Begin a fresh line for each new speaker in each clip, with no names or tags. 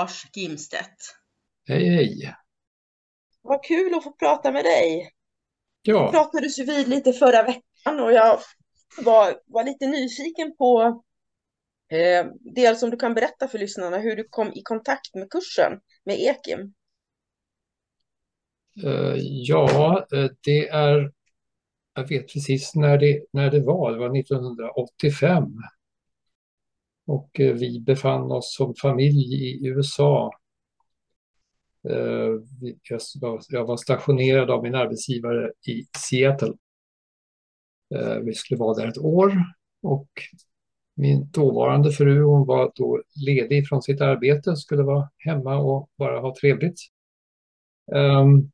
Lars Gimstedt!
Hej, hej.
Vad kul att få prata med dig. Vi
Ja,
pratades ju vid lite förra veckan och jag var, var lite nyfiken på eh, dels om du kan berätta för lyssnarna hur du kom i kontakt med kursen med Ekim.
eh, ja, eh, det är, jag vet precis när det, när det var, det var 1985. Och eh, vi befann oss som familj i USA. Eh, jag var, stationerad av min arbetsgivare i Seattle. Eh, vi skulle vara där ett år och min dåvarande fru, hon var då ledig från sitt arbete, skulle vara hemma och bara ha trevligt. Ehm,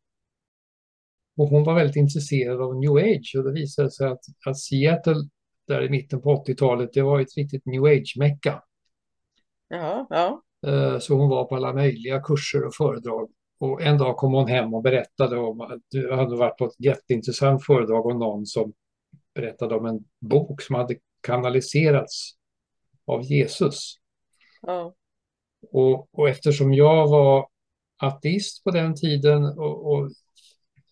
och hon var väldigt intresserad av new age och det visade sig att, att Seattle där i mitten på 80-talet, det var ett riktigt new age-mecka.
Ja, ja.
Eh, Så hon var på alla möjliga kurser och föredrag. Och en dag kom hon hem och berättade om att det hade varit på ett jätteintressant föredrag om någon som berättade om en bok som hade kanaliserats av Jesus.
ja.
Och, och eftersom jag var ateist på den tiden och, och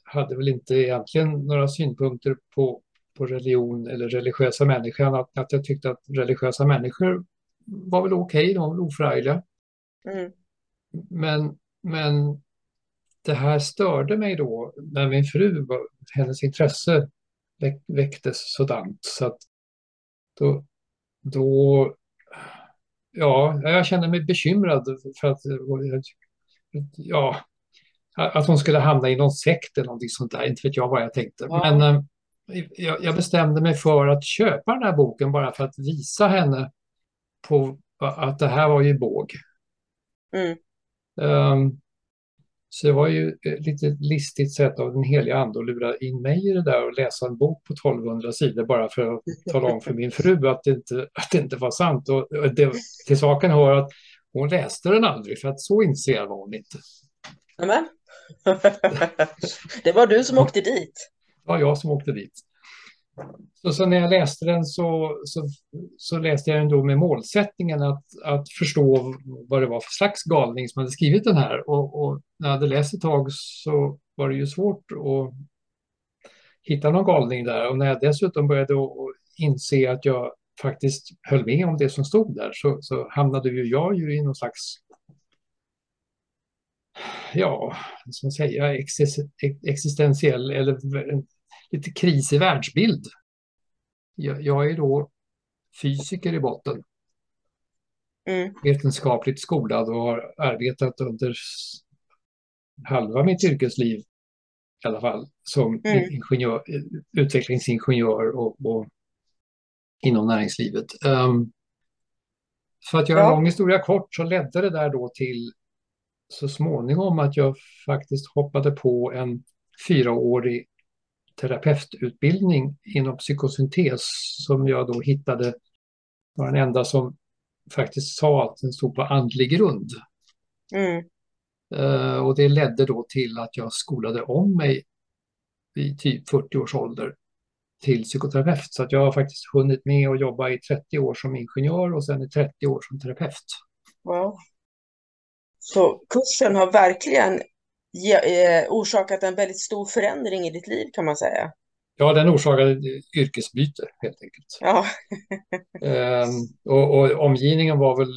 hade väl inte egentligen några synpunkter på, på religion eller religiösa människan, att, att jag tyckte att religiösa människor var väl okej, de var väl oförargliga.
Mm.
Men, men det här störde mig då när min fru, hennes intresse väck, väcktes sådant. Så att då, då, ja, jag kände mig bekymrad för att, ja, att hon skulle hamna i någon sekt eller någonting sånt där. Inte vet jag vad jag tänkte.
Ja.
Men eh, jag, jag bestämde mig för att köpa den här boken bara för att visa henne på att det här var ju båg.
Mm.
Ehm, så det var ju ett lite listigt sätt av den heliga ande att lura in mig i det där och läsa en bok på 1200 sidor bara för att tala om för min fru att det inte, att det inte var sant. Och det, till saken hör att hon läste den aldrig för att så intresserad var hon inte.
Nämen. Det var du som åkte dit.
Det var jag som åkte dit. Så, så när jag läste den så, så, så läste jag den då med målsättningen att, att förstå vad det var för slags galning som hade skrivit den här. Och, och när jag hade läst ett tag så var det ju svårt att hitta någon galning där. Och när jag dessutom började inse att jag faktiskt höll med om det som stod där så, så hamnade ju jag ju i någon slags ja, vad ska man säga, existentiell eller lite kris i världsbild. Jag, jag är då fysiker i botten,
Mm.
vetenskapligt skolad och har arbetat under halva mitt yrkesliv i alla fall som
Mm.
ingenjör, utvecklingsingenjör och, och inom näringslivet. Um, för att göra en
Ja.
lång historia kort så ledde det där då till så småningom att jag faktiskt hoppade på en fyraårig terapeututbildning inom psykosyntes som jag då hittade var den enda som faktiskt sa att den stod på andlig grund.
Mm.
Eh, och det ledde då till att jag skolade om mig i typ 40 års ålder till psykoterapeut. Så att jag har faktiskt hunnit med att jobba i 30 år som ingenjör och sen i 30 år som terapeut.
Ja. Så kursen har verkligen ge, orsakat en väldigt stor förändring i ditt liv kan man säga.
Ja, den orsakade yrkesbyte helt enkelt.
Ja.
Ehm, och, och omgivningen var väl,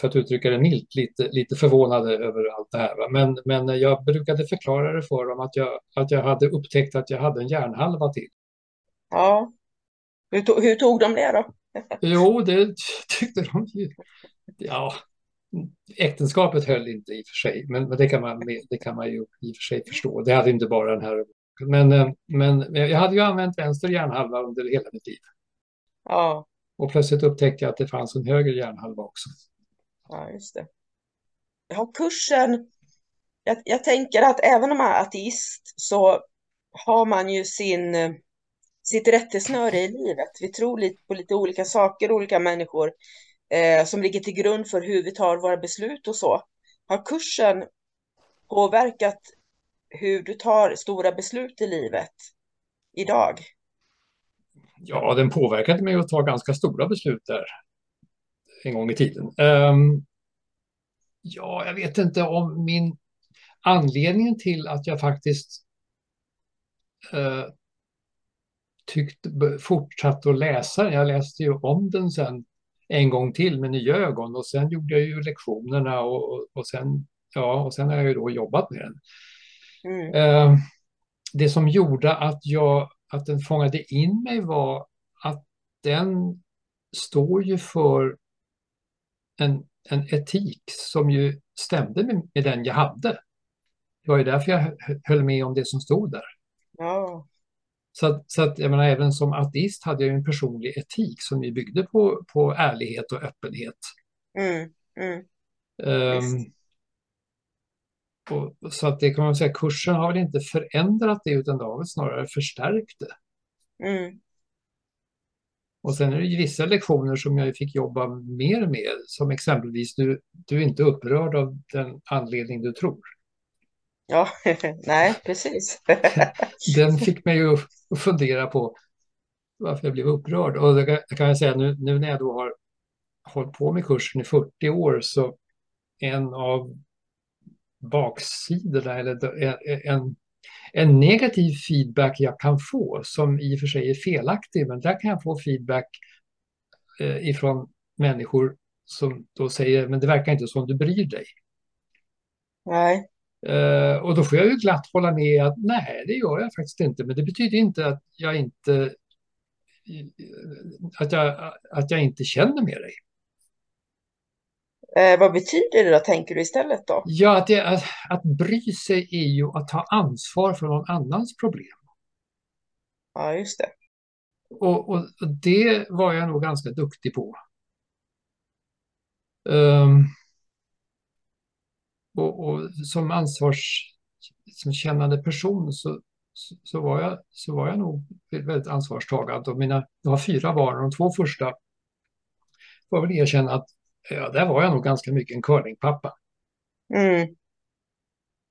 för att uttrycka det milt, lite, lite förvånade över allt det här. va. Men, men jag brukade förklara det för dem att jag, att jag hade upptäckt att jag hade en hjärnhalva till.
ja. Hur, to- hur tog de det då?
Jo, det tyckte de ju. Ja, äktenskapet höll inte i och för sig, men det kan man, det kan man ju i och för sig förstå. Det hade inte bara den här. Men, eh, men jag hade ju använt vänster hjärnhalva under hela mitt liv.
Ja,
Och plötsligt upptäckte jag att det fanns en höger hjärnhalva också.
ja just det. Ja, kursen. Jag, jag tänker att även om man är ateist så har man ju sin, eh, sitt rättesnöre i livet. Vi tror lite på lite olika saker, olika människor eh, som ligger till grund för hur vi tar våra beslut och så. Har kursen påverkat hur du tar stora beslut i livet idag?
Ja, den påverkade mig att ta ganska stora beslut där en gång i tiden. Um, ja, jag vet inte om min anledningen till att jag faktiskt eh, uh, tyckte, fortsatte att läsa den. Jag läste ju om den sen en gång till med nya ögon och sen gjorde jag ju lektionerna och, och, sen, ja, och sen har jag ju då jobbat med den.
Mm.
Eh, det som gjorde att, jag, att den fångade in mig var att den står ju för en, en etik som ju stämde med, med den jag hade. Det var ju därför jag hö- höll med om det som stod där.
Ja,
Så att, så att jag menar, även som ateist hade jag en personlig etik som ju byggde på, på ärlighet och öppenhet.
mm, mm, Visst.
och, så att det kan man säga, kursen har väl inte förändrat det utan det har väl snarare förstärkt det.
mm,
Och sen är det ju vissa lektioner som jag fick jobba mer med, som exempelvis du, du är inte upprörd av den anledning du tror.
Ja, nej, precis.
Den fick mig ju att fundera på varför jag blev upprörd. Och det kan, det kan jag säga nu, nu när jag då har hållit på med kursen i 40 år så en av baksidorna eller en, en negativ feedback jag kan få som i och för sig är felaktig men där kan jag få feedback eh, ifrån människor som då säger men det verkar inte som du bryr dig.
Nej,
Eh, och då får jag ju glatt hålla med att nej, det gör jag faktiskt inte. Men det betyder inte att jag inte att jag, att jag inte känner med dig.
eh, vad betyder det då, tänker du istället då?
Ja, att, det, att, att bry sig är ju att ta ansvar för någon annans problem.
Ja, just det.
Och, och, och det var jag nog ganska duktig på. Um, och, och som ansvars som kännande person så, så, så, var jag, så var jag nog väldigt ansvarstagande. Och mina, jag har fyra barn och de två första får jag väl erkänna att ja, där var jag nog ganska mycket en curlingpappa.
Mm,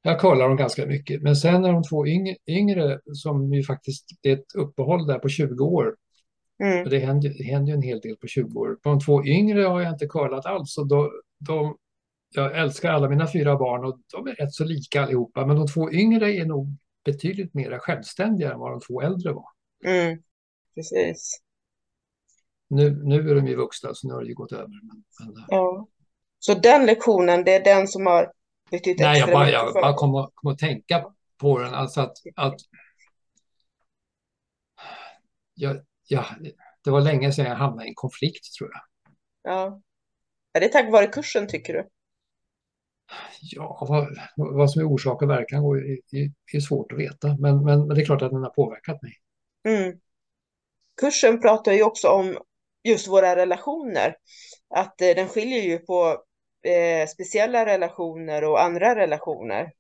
Jag curlar dem ganska mycket. Men sen när de två yngre, yngre som ju faktiskt, det är ett uppehåll där på 20 år.
mm,
Och det händer, det händer ju en hel del på 20 år. På de två yngre har jag inte curlat alls. Och då, de, jag älskar alla mina fyra barn och de är rätt så lika allihopa. Men de två yngre är nog betydligt mer självständiga än vad de två äldre var.
mm, precis.
Nu, nu är de ju vuxna så nu har det ju gått över. Men, men,
Ja. Så den lektionen, det är den som har betytt
nej, jag
extra
bara,
mycket
jag
för
bara kom, att- kom att tänka på den. Alltså att, att jag, jag, det var länge sedan jag hamnade i en konflikt tror jag.
Ja. Är det tack vare kursen, tycker du?
Ja, vad, vad som är orsak och verkan går är, är svårt att veta. Men, men, det är klart att den har påverkat mig.
Mm. Kursen pratar ju också om just våra relationer. Att eh, den skiljer ju på eh, speciella relationer och andra relationer.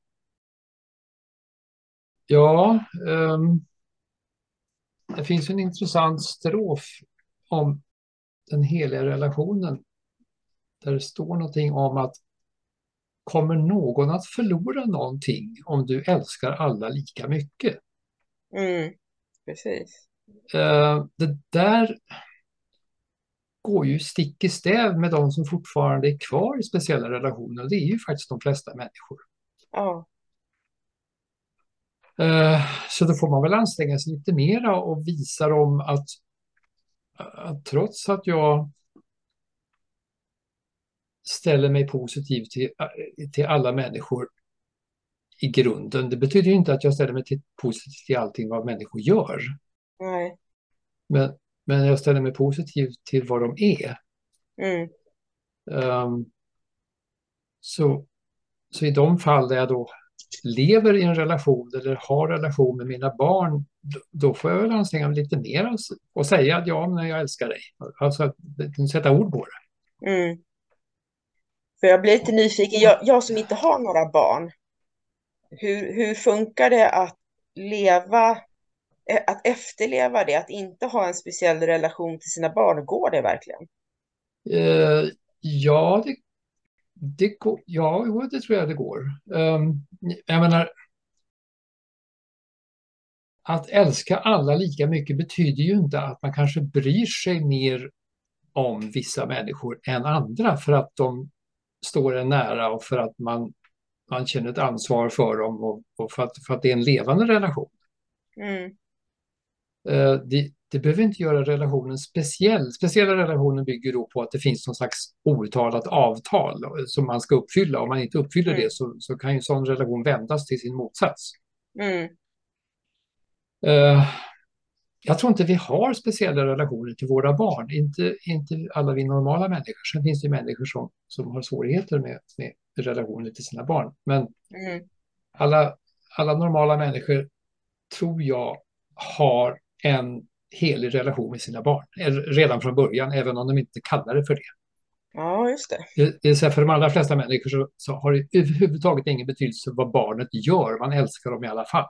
Ja, ehm, det finns en intressant strof om den heliga relationen. Där det står någonting om att kommer någon att förlora någonting om du älskar alla lika mycket?
Mm. Precis.
Eh, det där går ju stick i stäv med de som fortfarande är kvar i speciella relationer. Det är ju faktiskt de flesta människor.
Ja.
Eh, Så då får man väl anstränga sig lite mera och visa dem att, att trots att jag ställer mig positiv till, till alla människor i grunden. Det betyder inte att jag ställer mig till, positiv till allting vad människor gör.
Nej.
Men, men jag ställer mig positiv till vad de är.
Mm.
Ehm, så, så i de fall där jag då lever i en relation eller har relation med mina barn, då, då får jag väl anstränga mig lite mer och, och säga att ja, men jag älskar dig. Alltså sätta ord på det.
Mm. För jag blir lite nyfiken, jag, jag som inte har några barn, hur, hur funkar det att leva, eh, att efterleva det, att inte ha en speciell relation till sina barn? Går det verkligen?
Uh, ja, det, det, går, ja, det tror jag det går. Um, jag menar, att älska alla lika mycket betyder ju inte att man kanske bryr sig mer om vissa människor än andra för att de står en nära och för att man, man känner ett ansvar för dem och, och för, att, för att det är en levande relation.
Mm.
Eh, det, det behöver inte göra relationen speciell. Speciella relationer bygger då på att det finns någon slags outtalat avtal som man ska uppfylla. Om man inte uppfyller
Mm.
det så, så kan ju en sån relation vändas till sin motsats.
Mm.
Eh, jag tror inte vi har speciella relationer till våra barn, inte, inte alla vi normala människor. Sen finns det människor som, som har svårigheter med, med relationer till sina barn. Men
Mm.
alla, alla normala människor tror jag har en helig relation med sina barn eller redan från början, även om de inte kallar det för det.
Ja, just det.
Det, det är så för de allra flesta människor så, så har det överhuvudtaget ingen betydelse vad barnet gör, man älskar dem i alla fall.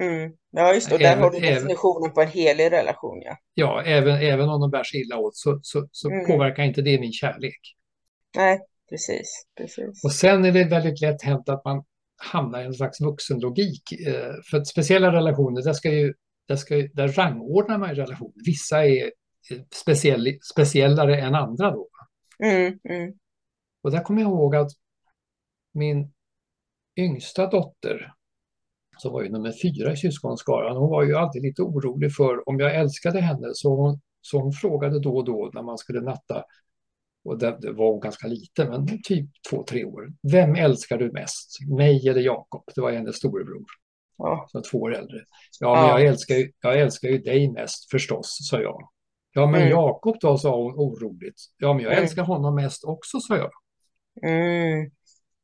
Mm. Ja, just det. Och där
Även-
har du
även-
definitionen på en helig relation, ja.
Ja, även, även om de bär sig illa åt så, så, så
Mm.
påverkar inte det min kärlek.
Nej, precis, precis.
Och sen är det väldigt lätt hänt att man hamnar i en slags vuxenlogik. Eh, För att speciella relationer, där, ska ju, där, ska, ju- där rangordnar man ju relationer. Vissa är eh, speciell, speciellare än andra då.
Mm, mm,
Och där kommer jag ihåg att min yngsta dotter, som var ju nummer fyra i syskonskaran, hon var ju alltid lite orolig för om jag älskade henne. Så hon, så hon frågade då och då när man skulle natta, och det, var hon ganska liten, men typ två, tre år. Vem älskar du mest? Mig eller Jakob? Det var hennes storebror,
ja.
som var två år äldre. Ja, men
Ja.
jag älskar, ju, jag älskar ju dig mest förstås, sa jag. Ja, men
Mm.
Jakob då, sa hon oroligt. Ja, men jag
Mm.
älskar honom mest också, sa jag.
Mm,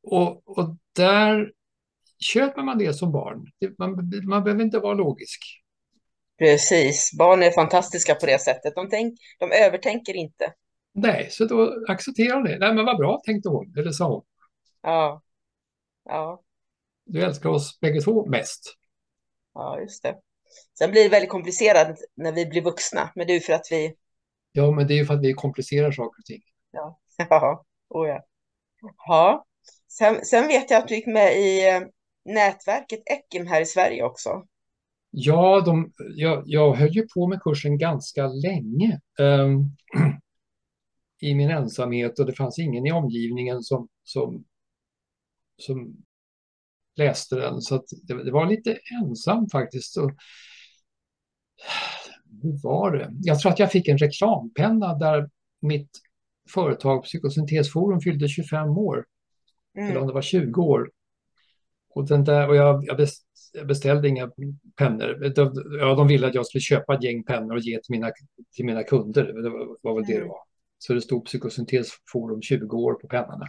Och, och där köper man det som barn. Man, man behöver inte vara logisk.
precis. Barn är fantastiska på det sättet. De, tänk, de övertänker inte.
Nej, så då accepterar hon det. Nej, men vad bra, tänkte hon. Eller sa hon.
Ja, ja,
Du älskar oss bägge två mest.
ja, just det. Sen blir det väldigt komplicerat när vi blir vuxna, men det är ju för att vi,
Ja, men det är ju för att vi komplicerar saker och ting.
ja, ja, oh ja. Ja, sen, sen vet jag att du gick med i eh, nätverket Ekim här i Sverige också.
Ja, de, jag, jag höll ju på med kursen ganska länge ehm, i min ensamhet och det fanns ingen i omgivningen som, som, som läste den. Så det, det var lite ensam faktiskt. Och, hur var det? Jag tror att jag fick en reklampenna där mitt företag Psykosyntesforum fyllde 25 år. Eller om
Mm,
det var 20 år. Och, den där, och jag, jag bes- jag beställde inga pennor. Ja, de ville att jag skulle köpa ett gäng pennor och ge till mina, till mina kunder. Det var, väl det det
Mm.
var. Så det stod Psykosyntesforum 20 år på pennorna.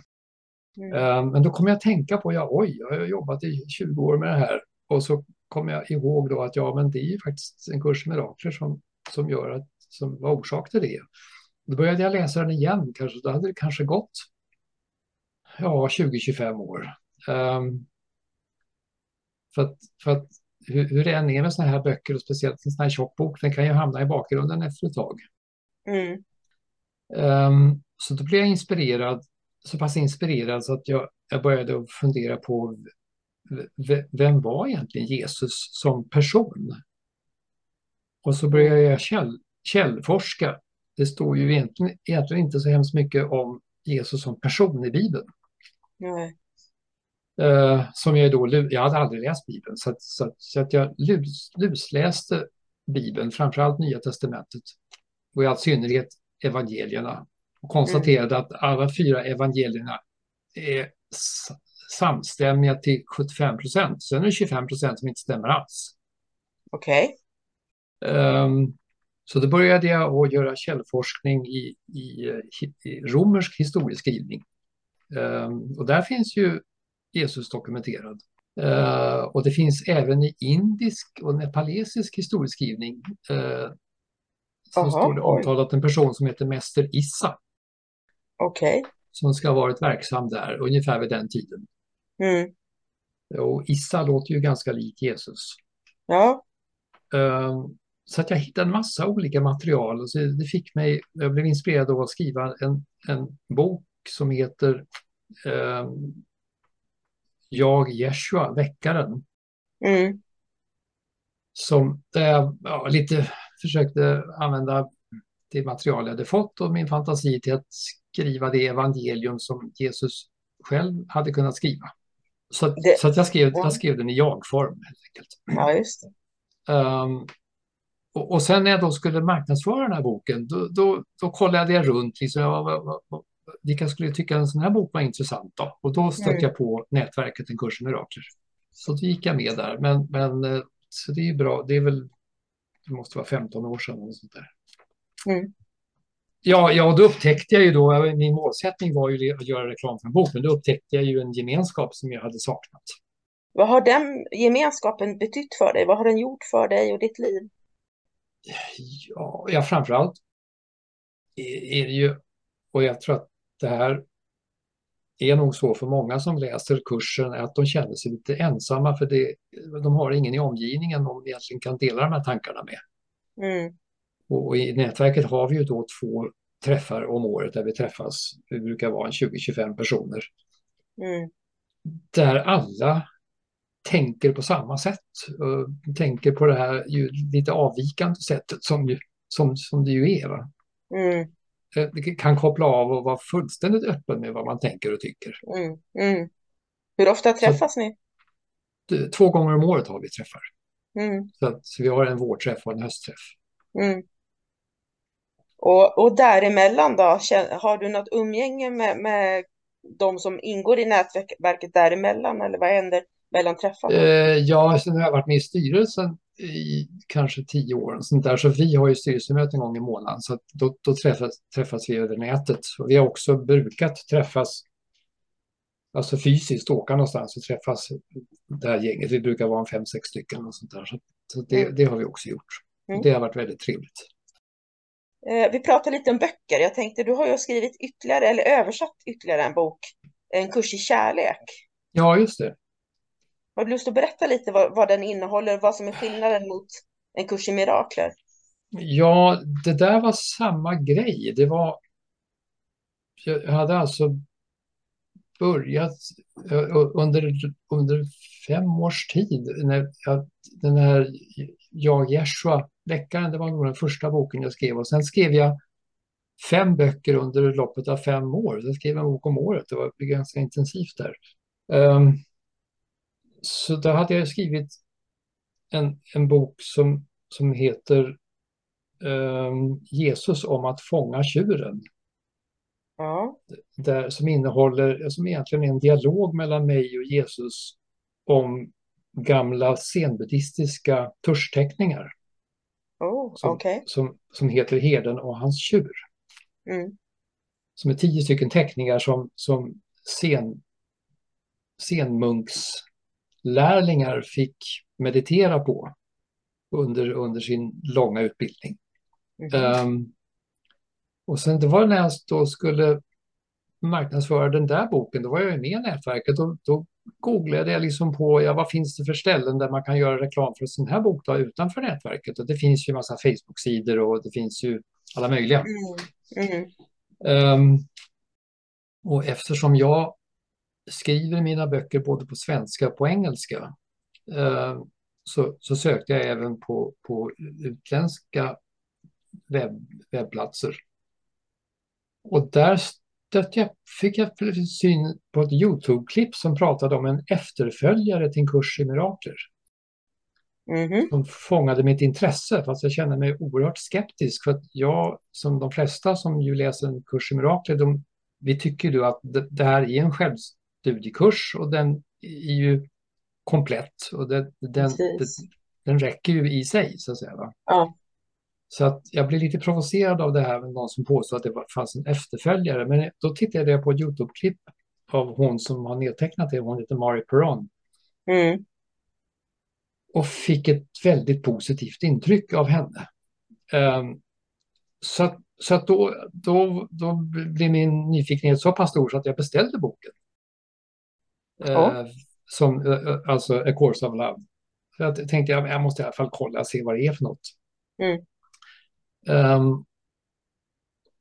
mm,
Eh, Men då kom jag att tänka på, ja, oj, jag har jobbat i 20 år med det här. Och så kom jag ihåg då att ja, men det är ju faktiskt en kurs i mirakler som, som gör att, som var orsak till det. Då började jag läsa den igen, kanske, då hade det kanske gått ja, 20-25 år. Ehm, för att, för att hur, hur det än är med sådana här böcker och speciellt en sån här tjock bok, den kan ju hamna i bakgrunden efter ett tag.
mm,
Ehm, så då blev jag inspirerad, så pass inspirerad så att jag, jag började fundera på vem var egentligen Jesus som person? Och så började jag käll, källforska. Det står ju egentligen, egentligen inte så hemskt mycket om Jesus som person i Bibeln.
nej,
Eh, som jag då, jag hade aldrig läst Bibeln, så att, så att, så att jag lus, lusläste Bibeln, framförallt Nya Testamentet och i all synnerhet evangelierna och konstaterade mm. att alla fyra evangelierna är samstämmiga till 75 procent. Sen är det 25 procent som inte stämmer alls.
Okej.
Okay. Um, ehm, så då började jag att göra källforskning i, i, i romersk historieskrivning. Um, och där finns ju Jesus dokumenterad. Uh, och det finns även i indisk och nepalesisk historieskrivning uh, så Aha, står det omtalat en person som heter Mäster Issa.
Okej. Okay.
Som ska ha varit verksam där ungefär vid den tiden.
Mm.
Och Issa låter ju ganska lik Jesus.
Ja.
Um, så att jag hittade en massa olika material och så det fick mig, jag blev inspirerad av att skriva en, en bok som heter Jag Jeshua, väckaren.
Mm.
Som där jag ja, lite försökte använda det material jag hade fått och min fantasi till att skriva det evangelium som Jesus själv hade kunnat skriva. Så, det, så att jag, skrev, jag skrev den i jag-form helt enkelt.
Ja.
Um, och, och, sen när jag då skulle marknadsföra den här boken, då, då, då kollade jag runt. Liksom, jag, vilka skulle tycka en sån här bok var intressant då? Och då stötte mm. jag på nätverket En kurs i mirakler. Så då gick jag med där. Men, men eh, så det är bra. Det är väl, det måste vara 15 år sedan. Och sånt där.
Mm.
Ja, ja, då upptäckte jag ju då, min målsättning var ju att göra reklam för en bok, men då upptäckte jag ju en gemenskap som jag hade saknat.
Vad har den gemenskapen betytt för dig? Vad har den gjort för dig och ditt liv?
Ja, ja framförallt är det ju, och jag tror att det här är nog så för många som läser kursen, att de känner sig lite ensamma för det, de har ingen i omgivningen de egentligen kan dela de här tankarna med.
Mm.
Och i nätverket har vi ju då två träffar om året där vi träffas. Det brukar vara 20-25 personer.
Mm.
Där alla tänker på samma sätt. Och tänker på det här ju lite avvikande sättet som, som, som det ju är.
Mm.
Eh, kan koppla av och vara fullständigt öppen med vad man tänker och tycker.
Mm. Mm. Hur ofta träffas så, ni?
Två gånger om året har vi träffar.
Mm.
Så, att, så vi har en vårträff och en höstträff.
Mm. Och, och däremellan då, har du något umgänge med, med de som ingår i nätverket däremellan eller vad händer mellan träffarna?
Eh, ja, sen har jag varit med i styrelsen i kanske tio år. Sånt där. Så vi har ju styrelsemöte en gång i månaden så då, då träffas, träffas vi över nätet. Och vi har också brukat träffas alltså fysiskt, åka någonstans och träffas det här gänget. Vi brukar vara en fem, sex stycken och sånt där. Så, så det, mm. det, har vi också gjort. Mm. Det har varit väldigt trevligt.
Eh, vi pratar lite om böcker. Jag tänkte, du har ju skrivit ytterligare, eller översatt ytterligare en bok, En kurs i kärlek.
Ja, just det.
Har du lust att berätta lite vad, vad den innehåller, vad som är skillnaden mot En kurs i mirakler?
Ja, det där var samma grej. Det var... Jag hade alltså börjat under, under fem års tid när jag, den här Jag Jeshua Läckaren, det var nog den första boken jag skrev och sen skrev jag fem böcker under loppet av fem år. Jag skrev en bok om året, det var ganska intensivt där. Um, så då hade jag skrivit en, en bok som, som heter um, Jesus om att fånga tjuren.
Ja.
Där, som innehåller, som egentligen är en dialog mellan mig och Jesus om gamla zenbuddhistiska tuschteckningar.
Oh,
som,
okay.
som, som heter Herden och hans tjur.
Mm.
Som är tio stycken teckningar som, som sen, senmunkslärlingar fick meditera på under, under sin långa utbildning. Mm. Um, och sen det var när jag då skulle marknadsföra den där boken, då var jag med i nätverket. Då, då googlade jag liksom på ja, vad finns det för ställen där man kan göra reklam för en sån här bok då, utanför nätverket. Och det finns ju en massa Facebook-sidor och det finns ju alla möjliga.
Mm.
Mm. Um, och eftersom jag skriver mina böcker både på svenska och på engelska uh, så, så, sökte jag även på, på utländska webb, webbplatser. Och där jag fick jag syn på ett Youtube-klipp som pratade om en efterföljare till en kurs i mirakler.
Mhm.
Som fångade mitt intresse fast jag kände mig oerhört skeptisk för att jag som de flesta som ju läser en kurs i mirakler, de, vi tycker ju att det, det här är en självstudiekurs och den är ju komplett och den, det,
Precis.
den räcker ju i sig så att säga. Va?
Ja.
Så att jag blev lite provocerad av det här med någon som påstod att det var- fanns en efterföljare. Men då tittade jag på ett Youtube-klipp av hon som har nedtecknat det. Hon heter Mari Perron.
Mm.
Och fick ett väldigt positivt intryck av henne. Ehm, så att, så att då, då, då blev min nyfikenhet så pass stor så att jag beställde boken.
Ja.
Eh, som, eh, alltså A Course of Love. Så jag tänkte jag, jag måste i alla fall kolla och se vad det är för något.
Mm.
Ehm,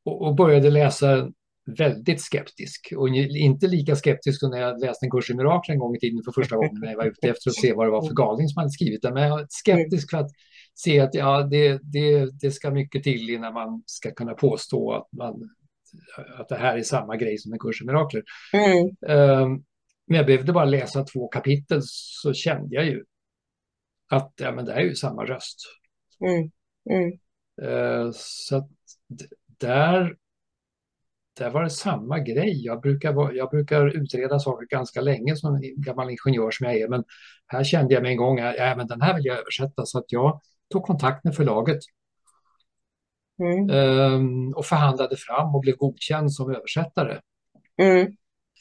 och, och började läsa väldigt skeptisk. Och inte lika skeptisk som när jag läste en kurs i mirakler en gång i tiden för första gången när jag var ute efter att se vad det var för galning som hade skrivit det. Men jag var skeptisk för att se att ja, det, det, det ska mycket till innan man ska kunna påstå att, man, att det här är samma grej som en kurs i mirakler.
Mm.
Ehm, Men jag behövde bara läsa två kapitel så kände jag ju att ja, men det här är ju samma röst.
Mm. Mm.
Eh, Så att där, där var det samma grej. Jag brukar, vara- jag brukar utreda saker ganska länge som gammal ingenjör som jag är. Men här kände jag mig en gång att ja, men den här vill jag översätta. Så att jag tog kontakt med förlaget
Mm.
eh, och förhandlade fram och blev godkänd som översättare.
Mm.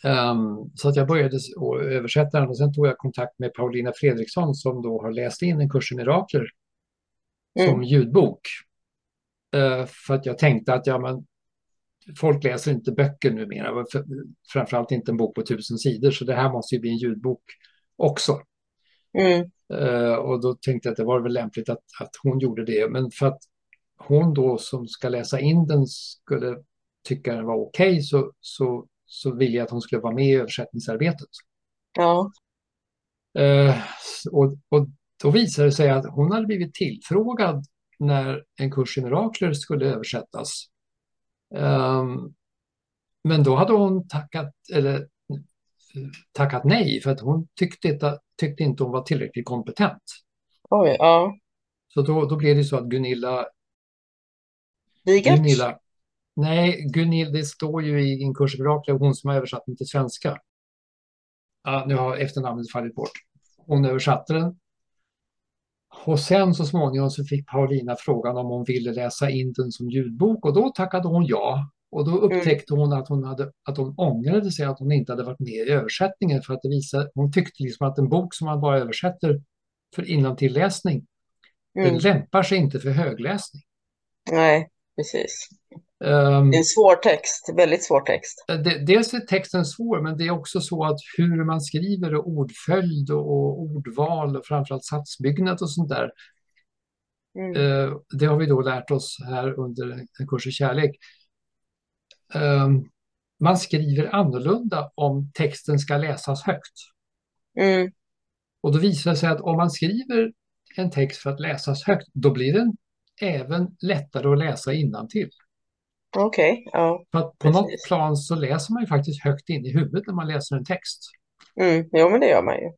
Um, så att jag började översätta den och sen tog jag kontakt med Paulina Fredriksson som då har läst in en kurs i mirakler som
Mm.
ljudbok. Eh, för att jag tänkte att ja, men, folk läser inte böcker numera, för- framförallt inte en bok på tusen sidor, så det här måste ju bli en ljudbok också.
Mm.
Eh, och då tänkte jag att det var väl lämpligt att, att hon gjorde det, men för att hon då som ska läsa in den skulle tycka den var okej så, så, så ville jag att hon skulle vara med i översättningsarbetet.
Ja.
Eh, och, och då visade det sig att hon hade blivit tillfrågad när en kurs i mirakler skulle översättas. Ehm, men då hade hon tackat, eller, tackat nej för att hon tyckte inte, tyckte inte hon var tillräckligt kompetent.
Oj. Ja.
Så då, då blev det så att Gunilla,
Vigert?
Gunilla nej, Gunilla, det står ju i en kurs i mirakler, hon som har översatt den till svenska. Ja, nu har efternamnet fallit bort. Hon översatte den. Och sen så småningom så fick Paulina frågan om hon ville läsa in den som ljudbok och då tackade hon ja. Och då upptäckte hon att hon, hade, att hon ångrade sig att hon inte hade varit med i översättningen för att det visade, hon tyckte liksom att en bok som man bara översätter för innantilläsning, den
Mm.
lämpar sig inte för högläsning.
Nej, precis.
Ehm,
Det är en svår text. Väldigt svår text.
det, dels är texten svår, men det är också så att hur man skriver och ordföljd och, ordval och framförallt satsbyggnad och sånt där,
Mm.
Eh, Det har vi då lärt oss här under en kurs i kärlek. Ehm, Man skriver annorlunda om texten ska läsas högt.
Mm.
Och då visar det sig att om man skriver en text för att läsas högt, då blir den även lättare att läsa innantill.
Okej. Ja.
För att på något plan så läser man ju faktiskt högt in i huvudet när man läser en text.
Mm. Jo, men det gör man ju.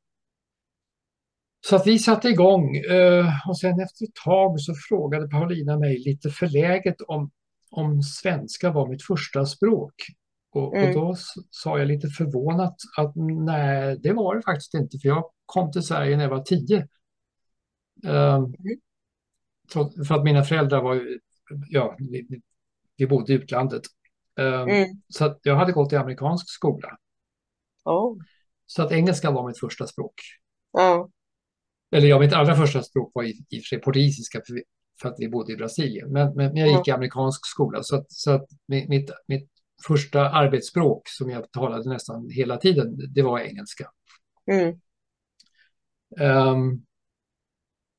Så att vi satte igång eh, och sen efter ett tag så frågade Paulina mig lite förläget om, om svenska var mitt första språk. Och, och
Mm.
då s- sa jag lite förvånat att nej, det var det faktiskt inte för jag kom till Sverige när jag var tio. Så- för att mina föräldrar var ja, vi, bodde i utlandet. Ehm,
Mm.
Så att jag hade gått i amerikansk skola.
Oh.
Så att engelska var mitt första språk.
Ja.
Eller ja, mitt allra första språk var i, i och för sig portugisiska för, för att vi bodde i Brasilien. Men, men jag gick i amerikansk skola så att, så att mi- mitt, mitt första arbetsspråk som jag talade nästan hela tiden, det var engelska.
Mm.
Ehm,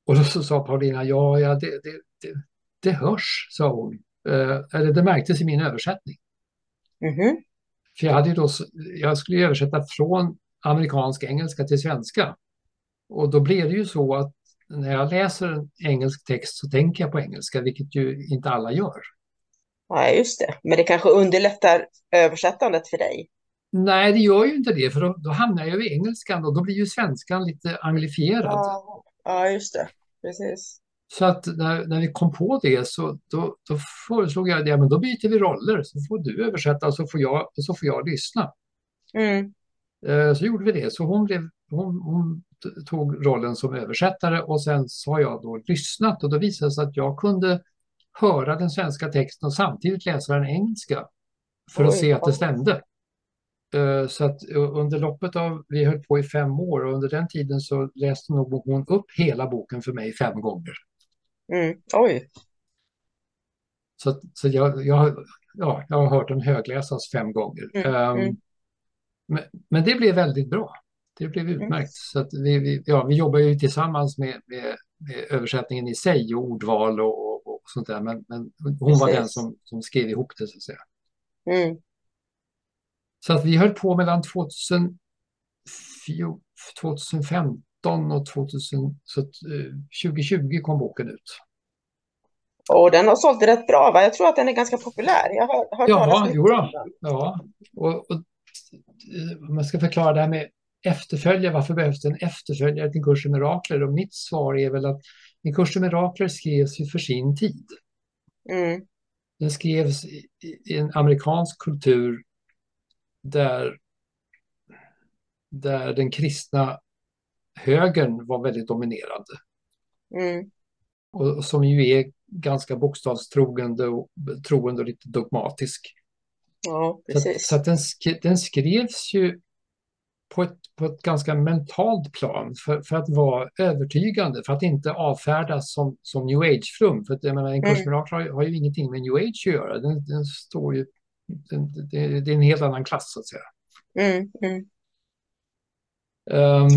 och då så sa Paulina, ja, ja det, det, det, det hörs, sa hon. Eh, eller det märktes i min översättning.
Mhm.
För jag, hade ju då, jag skulle ju översätta från amerikansk engelska till svenska. Och då blir det ju så att när jag läser en engelsk text så tänker jag på engelska, vilket ju inte alla gör.
Ja, just det. Men det kanske underlättar översättandet för dig?
Nej, det gör ju inte det, för då, då hamnar jag i engelskan och då blir ju svenskan lite anglifierad.
Ja, ja just det. Precis.
Så att när, när vi kom på det så då, då föreslog jag det, men då byter vi roller, så får du översätta och så får jag, och så får jag lyssna.
Mm.
Eh, Så gjorde vi det, så hon, blev, hon, hon tog rollen som översättare och sen så har jag då lyssnat och då visade det sig att jag kunde höra den svenska texten och samtidigt läsa den engelska för att
Oj,
se att det stämde. Eh, Så att eh, under loppet av, vi höll på i fem år och under den tiden så läste nog hon upp hela boken för mig fem gånger.
Mm. Oj.
Så, så jag, jag, ja, jag har hört den högläsas fem gånger.
Mm, mm.
Men, men det blev väldigt bra. Det blev utmärkt. Så att vi, vi, ja, vi jobbar ju tillsammans med, med, med översättningen i sig och ordval och, och, och sånt där. Men, men hon var den
Precis.
som, som skrev ihop det så att säga.
Mm.
Så att vi höll på mellan 2000, 2015 och 2000, så att, eh, 2020 kom boken ut.
Och den har sålt rätt bra, va? Jag tror att den är ganska populär. Jag har hört talas
Jaha, jo
om den.
Ja, och, och eh, om man ska förklara det här med efterföljare, varför behövs det en efterföljare till Kursen Mirakler? Och mitt svar är väl att en Kursen Mirakler skrevs ju för sin tid.
Mm.
Den skrevs i, i en amerikansk kultur där, där den kristna högern var väldigt dominerande.
Mm.
Och, som ju är ganska bokstavstroende och, troende och lite dogmatisk.
Ja,
Så,
precis.
så att den, sk den skrevs ju på ett, på ett ganska mentalt plan för, för att vara övertygande, för att inte avfärdas som, som new age-flum. För att, jag menar, en kurs
Mm.
har, har ju ingenting med new age att göra. Den, den står ju, den, det, är en helt annan klass så att säga.
Mm. Mm.
Ehm,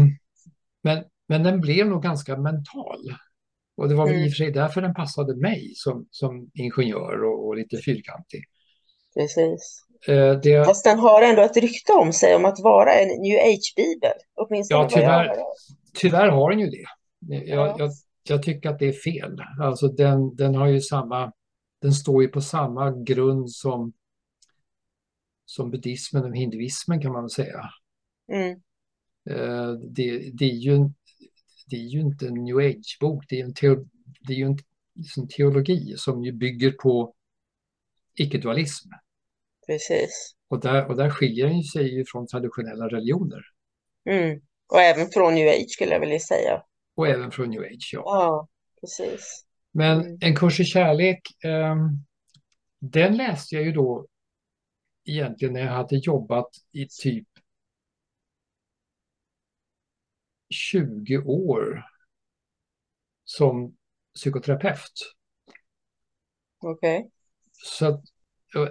men, men den blev nog ganska mental. Och det var väl i
Mm.
och för sig därför den passade mig som, som ingenjör och, och lite fyrkantig.
Precis.
Eh, det,
Fast den har ändå ett rykte om sig om att vara en new age-bibel. Åtminstone
Ja, tyvärr, tyvärr har den ju det. Jag,
Ja.
jag, jag tycker att det är fel. Alltså den, den har ju samma, den står ju på samma grund som, som buddhismen och hinduismen kan man väl säga.
Mm.
Eh, det, det, är ju, det är ju inte en new age-bok, det är, en teo, det är ju en, en teologi som ju bygger på icke-dualism.
Precis.
Och där, och där skiljer den sig ju från traditionella religioner
Mm. Och även från new age skulle jag vilja säga.
och även från new age. Ja.
Ja, precis.
Men
Mm.
En kurs i kärlek, ehm, den läste jag ju då egentligen när jag hade jobbat i typ 20 år som psykoterapeut.
Okej.
Så att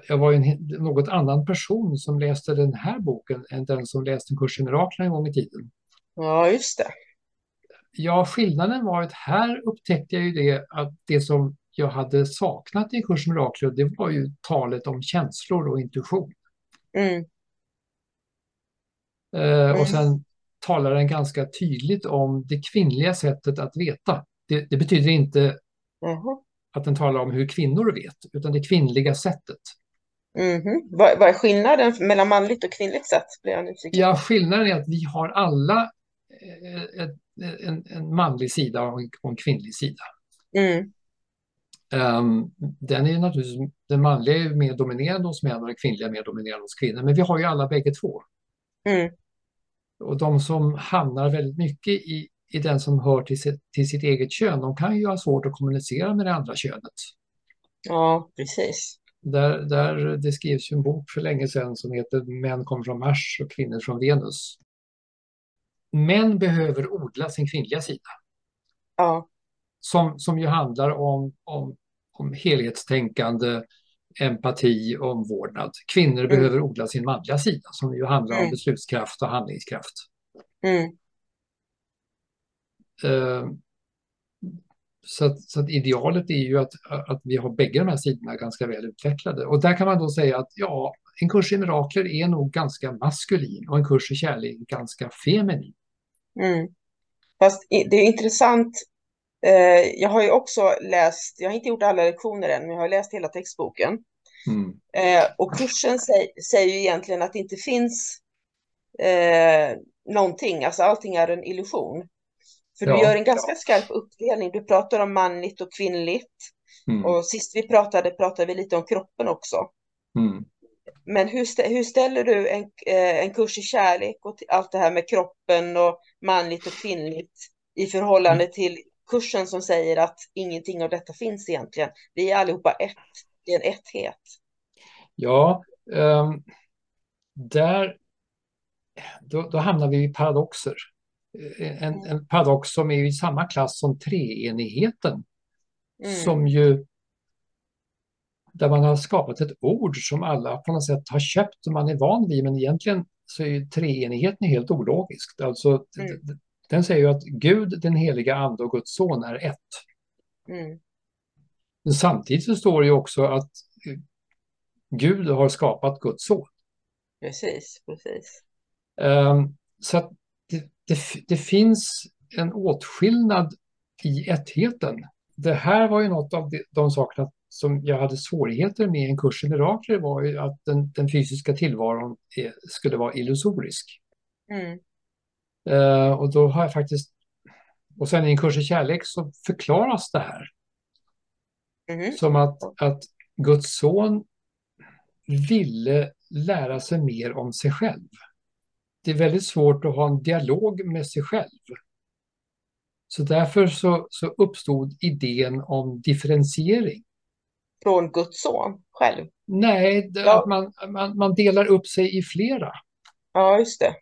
jag- var en något annan person som läste den här boken än den som läste en kurs i mirakler en gång i tiden.
Ja, just det.
Ja, skillnaden var att här upptäckte jag ju det att det som jag hade saknat i kurs i mirakler, det var ju talet om känslor och intuition.
Mm.
Eh,
Mm.
och sen talar den ganska tydligt om det kvinnliga sättet att veta. Det, det betyder inte
Jaha.
att den talar om hur kvinnor vet, utan det kvinnliga sättet.
Mhm. Vad, vad är skillnaden mellan manligt och kvinnligt sätt? Blir jag nyfiken.
Ja, skillnaden är att vi har alla eh, ett, en, en manlig sida och en, och en kvinnlig sida.
Mm.
Ehm, den är naturligtvis, den manliga är mer dominerande hos män och den kvinnliga är mer dominerande hos kvinnor. Men vi har ju alla bägge två.
Mm.
Och de som hamnar väldigt mycket i, i den som hör till sitt, till sitt eget kön, de kan ju ha svårt att kommunicera med det andra könet.
Ja, precis.
Där, där det skrevs ju en bok för länge sedan som heter Män kommer från Mars och kvinnor från Venus. Män behöver odla sin kvinnliga sida
Ja.
som, som ju handlar om, om, om helhetstänkande, empati och omvårdnad. Kvinnor behöver odla sin manliga sida som ju handlar om
Mm.
beslutskraft och handlingskraft.
Mm.
Eh, Så att, så att idealet är ju att, att vi har bägge de här sidorna ganska väl utvecklade. Och där kan man då säga att ja, en kurs i mirakler är nog ganska maskulin och en kurs i kärlek ganska feminin.
Mm. Fast det är intressant. Eh, jag har ju också läst, jag har inte gjort alla lektioner än, men jag har läst hela textboken.
Mm.
Eh, och kursen säg, säger ju egentligen att det inte finns eh, någonting, alltså allting är en illusion. För du
Ja.
gör en ganska skarp uppdelning. Du pratar om manligt och kvinnligt.
Mm.
Och sist vi pratade pratade vi lite om kroppen också.
Mm.
Men hur, stä- hur ställer du en, eh, en kurs i kärlek och allt det här med kroppen och manligt och kvinnligt i förhållande till kursen som säger att ingenting av detta finns egentligen? Vi är allihopa ett. Det är en etthet.
Ja, ehm, där, då, då hamnar vi i paradoxer. Eh, En, en paradox som är i samma klass som treenigheten,
Mm.
som ju där man har skapat ett ord som alla på något sätt har köpt och man är van vid, men egentligen så är ju treenigheten helt ologisk. Alltså,
Mm.
Den säger ju att Gud, den heliga Ande och Guds son är ett.
Mm.
Men samtidigt så står det ju också att eh, Gud har skapat Guds son.
Precis, precis.
Ehm, Så att det, det, det finns en åtskillnad i ettheten. Det här var ju något av de, de sakerna som jag hade svårigheter med i en kurs i mirakler var ju att den, den fysiska tillvaron är, skulle vara illusorisk.
Mm.
Eh, och då har jag faktiskt, och sen i en kurs i kärlek så förklaras det här
Mhm.
som att, att Guds son ville lära sig mer om sig själv. Det är väldigt svårt att ha en dialog med sig själv. Så därför så, så uppstod idén om differentiering.
Från Guds son själv.
Nej, det,
Ja.
att man, man, man delar upp sig i flera.
Ja, just det.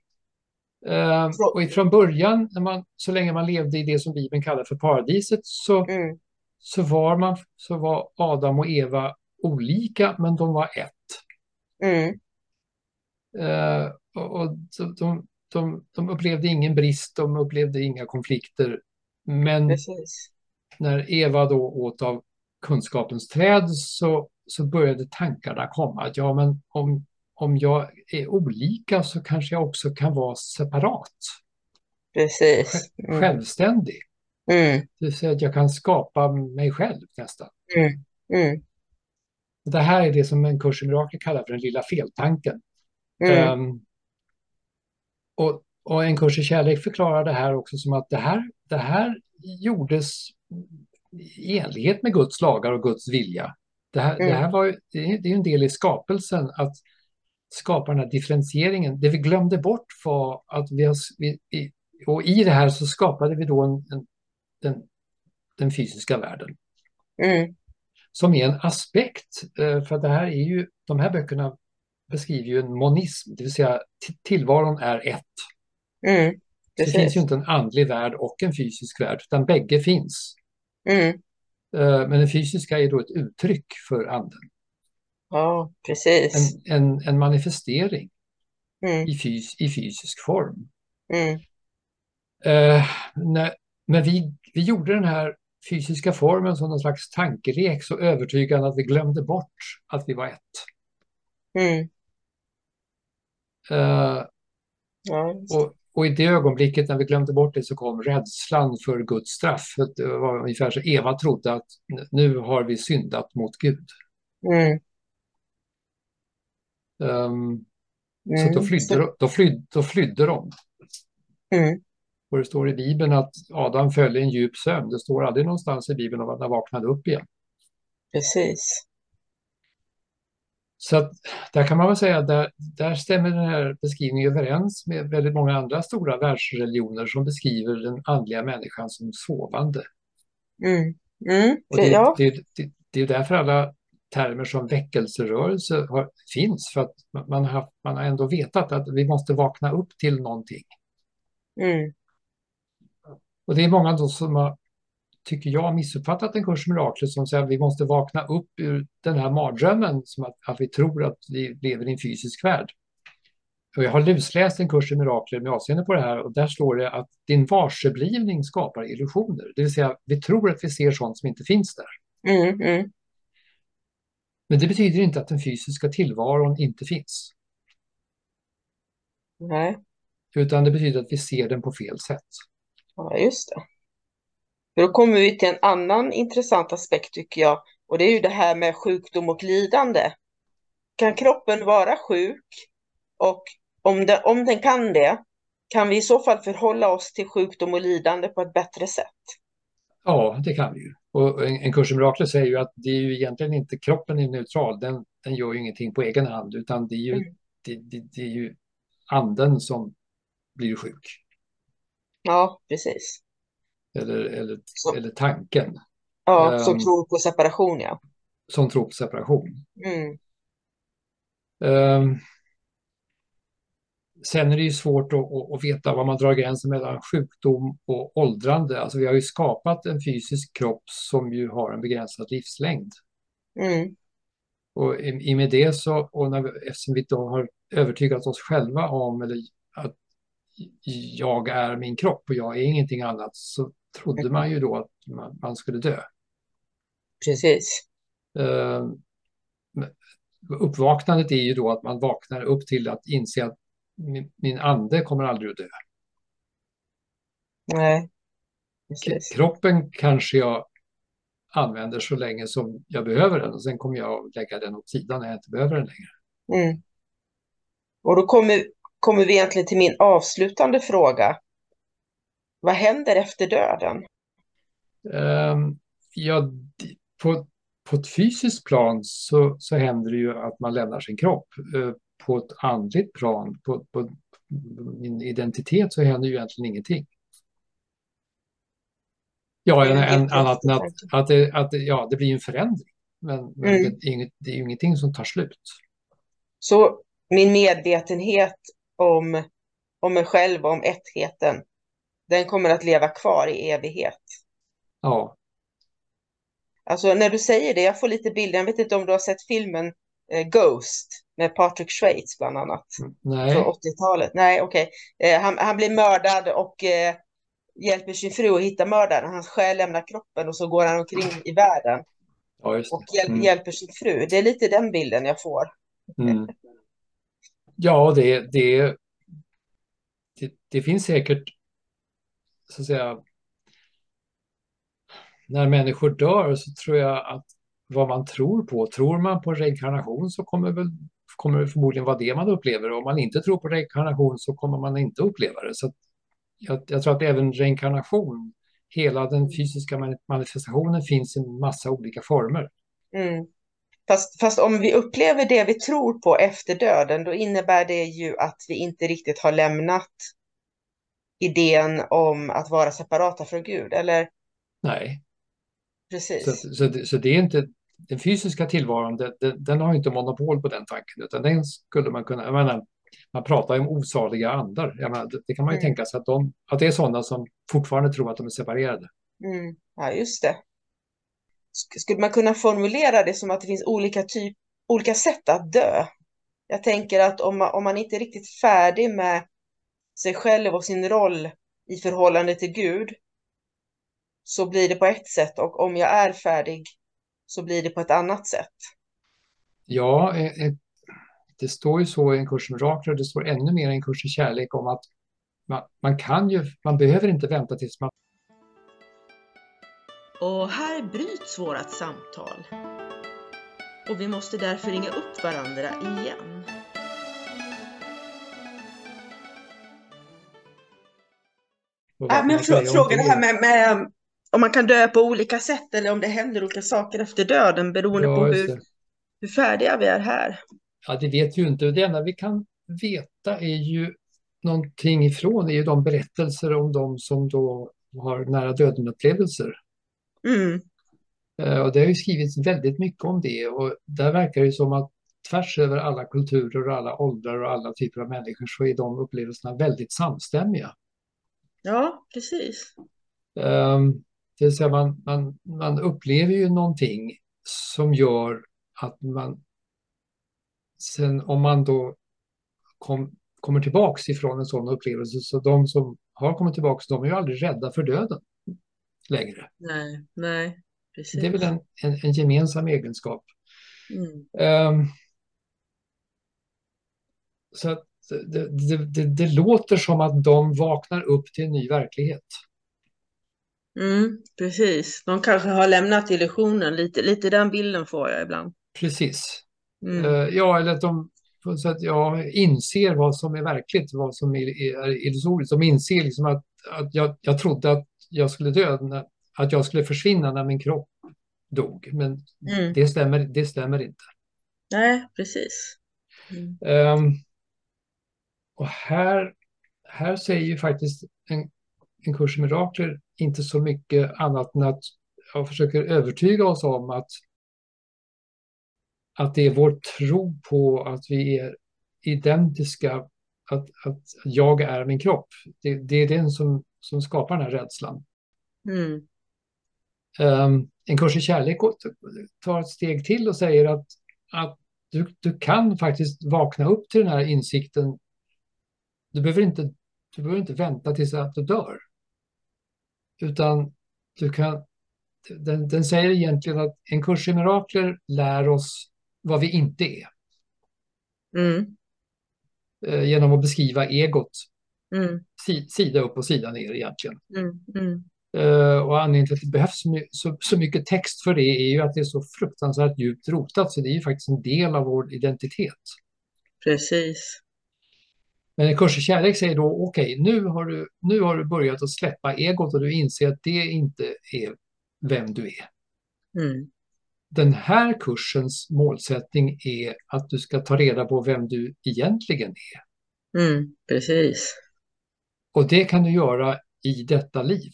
Eh, och från början, när man, så länge man levde i det som Bibeln kallar för paradiset, så,
Mm.
så, var man, så var Adam och Eva olika, men de var ett.
Mm.
Eh, och och de, de, de, de upplevde ingen brist, de upplevde inga konflikter. Men
Precis.
när Eva då åt av kunskapens träd så, så började tankarna komma. Att ja, men om, om jag är olika så kanske jag också kan vara separat,
Precis. Mm.
självständig.
Mm.
Det vill säga att jag kan skapa mig själv nästan.
Mm. Mm.
Det här är det som en kurs i mirakel kallar för den lilla feltanken. Ehm, och, och en kurs i kärlek förklarar det här också som att det här, det här gjordes i enlighet med Guds lagar och Guds vilja. Det här, det
Mm.
här var det är en del i skapelsen att skapa den här differentieringen. Det vi glömde bort var att vi, har, vi och i det här så skapade vi då en, en, den, den fysiska världen
Mm.
som är en aspekt, eh, för det här är ju, de här böckerna beskriver ju en monism, det vill säga tillvaron är ett.
Mm.
Det finns ju inte en andlig värld och en fysisk värld, utan bägge finns.
Mm.
Eh, Men den fysiska är då ett uttryck för anden,
Ja, precis.
en, en, en manifestering
Mm.
i, fys, i fysisk form.
Mm.
Eh, när, när vi, vi gjorde den här fysiska formen som någon slags tankelek så övertygande att vi glömde bort att vi var ett.
Mm.
Eh,
Ja.
Och, och i det ögonblicket när vi glömde bort det så kom rädslan för Guds straff. Det var ungefär så Eva trodde att nu har vi syndat mot Gud.
Mm.
Så
Mm.
då flydde, de- då, flydde, då flydde de.
Mm.
Och det står i Bibeln att Adam föll i en djup sömn. Det står aldrig någonstans i Bibeln om att han vaknade upp igen.
Precis.
Så att, där kan man väl säga att där, där stämmer den här beskrivningen överens med väldigt många andra stora världsreligioner som beskriver den andliga människan som sovande.
Mm. Mm.
Och det,
Ja.
det, det, det är därför alla termer som väckelserörelse har, finns, för att man- har, man har ändå vetat att vi måste vakna upp till någonting.
Mm.
Och det är många då som har, tycker jag, missuppfattat en kurs i mirakler som säger att vi måste vakna upp ur den här mardrömmen som att, att vi tror att vi lever i en fysisk värld. Och jag har lusläst en kurs i mirakler med avseende på det här och där står det att din varseblivning skapar illusioner. Det vill säga, vi tror att vi ser sånt som inte finns där.
Mm. Mm.
Men det betyder inte att den fysiska tillvaron inte finns.
Nej.
Utan det betyder att vi ser den på fel sätt.
Ja, just det. För Då kommer vi till en annan intressant aspekt tycker jag. Och det är ju det här med sjukdom och lidande. kan kroppen vara sjuk? Och om, det, om den kan det, kan vi i så fall förhålla oss till sjukdom och lidande på ett bättre sätt?
Ja, det kan vi ju. Och en, en kurs i mirakler säger ju att det är ju egentligen inte kroppen är neutral, den, den gör ju ingenting på egen hand, utan det är ju, mm. det, det, det, är ju anden som blir sjuk.
Ja, precis.
Eller, eller, eller tanken.
Ja, som um, tror på separation, ja.
Som tror på separation.
Mm.
Um, sen är det ju svårt att, att, veta var man drar gränsen mellan sjukdom och åldrande. Alltså vi har ju skapat en fysisk kropp som ju har en begränsad livslängd.
Mm.
Och i, i med det så, och när vi, eftersom vi då har övertygat oss själva om eller att jag är min kropp och jag är ingenting annat så trodde man ju då att man, man skulle dö.
Precis.
Uh, uppvaknandet är ju då att man vaknar upp till att inse att min, min ande kommer aldrig att dö.
Nej.
Precis. Kroppen kanske jag använder så länge som jag behöver den och sen kommer jag lägga den åt sidan när jag inte behöver den längre.
Mm. Och då kommer, kommer vi egentligen till min avslutande fråga. Vad händer efter döden?
Um, ja, på, på ett fysiskt plan så, så händer det ju att man lämnar sin kropp. Uh, på ett andligt plan, på, på min identitet så händer ju egentligen ingenting. Ja, en, en annat än att, att, det, att det, ja, det blir en förändring. Men, men mm. det, är inget, det är ju ingenting som tar slut.
Så min medvetenhet om, om mig själv om ettheten, den kommer att leva kvar i evighet?
Ja.
Alltså när du säger det, jag får lite bilder, jag vet inte om du har sett filmen Ghost med Patrick Schweiz bland annat.
Mm, nej.
Från 80-talet. Nej, okej. Okay. Eh, han, han blir mördad och eh, hjälper sin fru att hitta mördaren. Hans själ lämnar kroppen och så går han omkring i världen.
Ja,
och hjäl mm. hjälper sin fru. Det är lite den bilden jag får.
Mm. Ja, det, det, det, det, finns säkert, så att säga, när människor dör så tror jag att vad man tror på, tror man på reinkarnation så kommer, väl, kommer det förmodligen vara det man upplever. Om man inte tror på reinkarnation så kommer man inte uppleva det. Så jag, jag tror att även reinkarnation, hela den fysiska manifestationen finns i massa olika former.
Mm. Fast, fast, om vi upplever det vi tror på efter döden, då innebär det ju att vi inte riktigt har lämnat idén om att vara separata från Gud, eller?
Nej.
Precis.
Så, så, så det är inte, den fysiska tillvaron, den, den, har inte monopol på den tanken, utan den skulle man kunna, jag menar, man pratar ju om osaliga andar. Menar, det, det, kan man ju mm. tänka sig att, de, att det är sådana som fortfarande tror att de är separerade.
Mm. Ja, just det. Skulle man kunna formulera det som att det finns olika, typ, olika sätt att dö? Jag tänker att om man, om man inte är riktigt färdig med sig själv och sin roll i förhållande till Gud så blir det på ett sätt och om jag är färdig så blir det på ett annat sätt.
Ja, eh, eh, det står ju så i en kurs mirakler och det står ännu mer i en kurs i kärlek om att man, man kan ju, man behöver inte vänta tills man
och här bryts vårat samtal. Och vi måste därför ringa upp varandra igen. Äh, men jag frågar det här med, med, om man kan dö på olika sätt eller om det händer olika saker efter döden beroende ja, på hur, hur färdiga vi är här.
Ja, det vet vi ju inte. Det enda vi kan veta är ju någonting ifrån är ju de berättelser om de som då har nära döden-upplevelser.
Mm.
Eh, och det har ju skrivits väldigt mycket om det och där verkar det som att tvärs över alla kulturer och alla åldrar och alla typer av människor så är de upplevelserna väldigt samstämmiga.
Ja, precis.
Um, det vill säga man, man, man upplever ju någonting som gör att man sen om man då kom, kommer tillbaks ifrån en sån upplevelse så de som har kommit tillbaks de är ju aldrig rädda för döden längre.
Nej, nej, precis.
Det är väl en, en, en gemensam egenskap.
Mm.
Um, så att det, det, det, det, låter som att de vaknar upp till en ny verklighet.
Mm, precis. De kanske har lämnat illusionen. Lite, lite den bilden får jag ibland.
Precis.
Mm.
Eh, ja, eller att de på sätt, ja, inser vad som är verkligt, vad som är, illusoriskt. De inser liksom att, att jag, jag trodde att jag skulle dö, när, att jag skulle försvinna när min kropp dog. Men
Mm.
det, stämmer, det stämmer inte.
Nej, precis. Mm.
Ehm, och här, här säger ju faktiskt en, en kurs i mirakler inte så mycket annat än att jag försöker övertyga oss om att, att det är vår tro på att vi är identiska, att, att jag är min kropp. Det, det är den som, som skapar den här rädslan.
Mm.
Ehm, en kurs i kärlek tar ett steg till och säger att, att du, du kan faktiskt vakna upp till den här insikten. Du behöver inte, du behöver inte vänta tills att du dör. Utan du kan, den, den säger egentligen att en kurs i mirakler lär oss vad vi inte är.
Mm.
Eh, genom att beskriva egot
Mm.
si, sida upp och sida ner egentligen.
Mm. Mm.
Eh, och anledningen till att det behövs så, så mycket text för det är ju att det är så fruktansvärt djupt rotat så det är ju faktiskt en del av vår identitet.
Precis.
Men en kurs i kärlek säger då okej, nu, har du, nu har du börjat att släppa egot och du inser att det inte är vem du är.
Mm.
Den här kursens målsättning är att du ska ta reda på vem du egentligen är.
Mm. Precis.
Och det kan du göra i detta liv,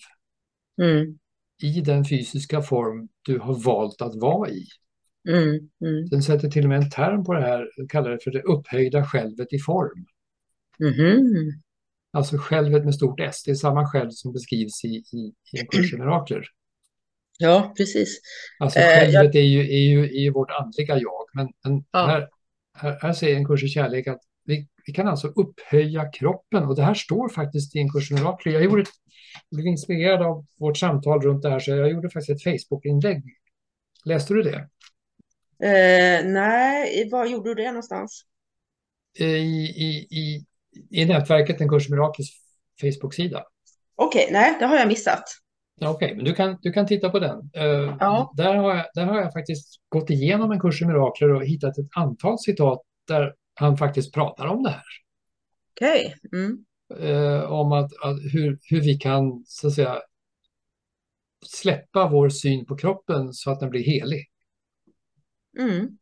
Mm.
i den fysiska form du har valt att vara i.
Mm. Mm.
Den sätter till och med en term på det här, kallar det för det upphöjda självet i form.
Mhm.
Alltså självet med stort S, det är samma själv som beskrivs i, i, i en kurs i mirakler.
Ja, precis.
Alltså
Eh, jag-
självet är ju, är ju, är ju vårt andliga jag, men, men
Ja.
här, här, här säger en kurs i kärlek att vi, vi kan alltså upphöja kroppen och det här står faktiskt i en kurs i mirakler. Jag gjorde, blev inspirerad av vårt samtal runt det här så jag gjorde faktiskt ett Facebook-inlägg. Läste du det?
Eh, nej, var gjorde du det någonstans?
I, i, i, i nätverket En kurs i mirakels Facebook-sida.
Okej, nej, det har jag missat.
Okej, men du kan, du kan titta på den. Eh,
Ja.
där, har jag, där har jag faktiskt gått igenom en kurs i mirakler och hittat ett antal citat där han faktiskt pratar om det här.
Okej. Mm.
Eh, om att, att hur, hur vi kan så att säga, släppa vår syn på kroppen så att den blir helig.
Mm.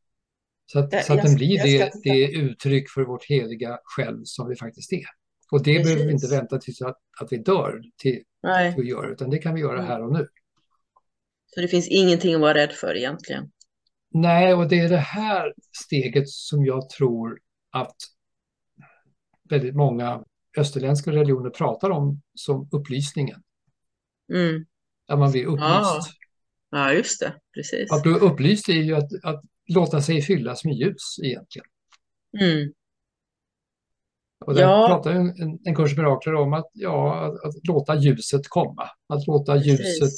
Så att,
Jag-
så att den blir det, det uttryck för vårt heliga själv som vi faktiskt är. Och det behöver vi inte
Precis.
vänta tills att, att vi dör till,
Nej,
till att göra, utan det kan vi göra
Mm.
här och nu.
så det finns ingenting att vara rädd för egentligen.
Nej, och det är det här steget som jag tror att väldigt många österländska religioner pratar om som upplysningen.
Mm.
Att man blir upplyst.
Ja. Ja, just det. Precis.
Att bli upplyst är ju att, att låta sig fyllas med ljus egentligen.
Mm.
Och där
Ja.
pratar ju en, en kurs mirakler om att, ja, att, att låta ljuset komma. Att låta ljuset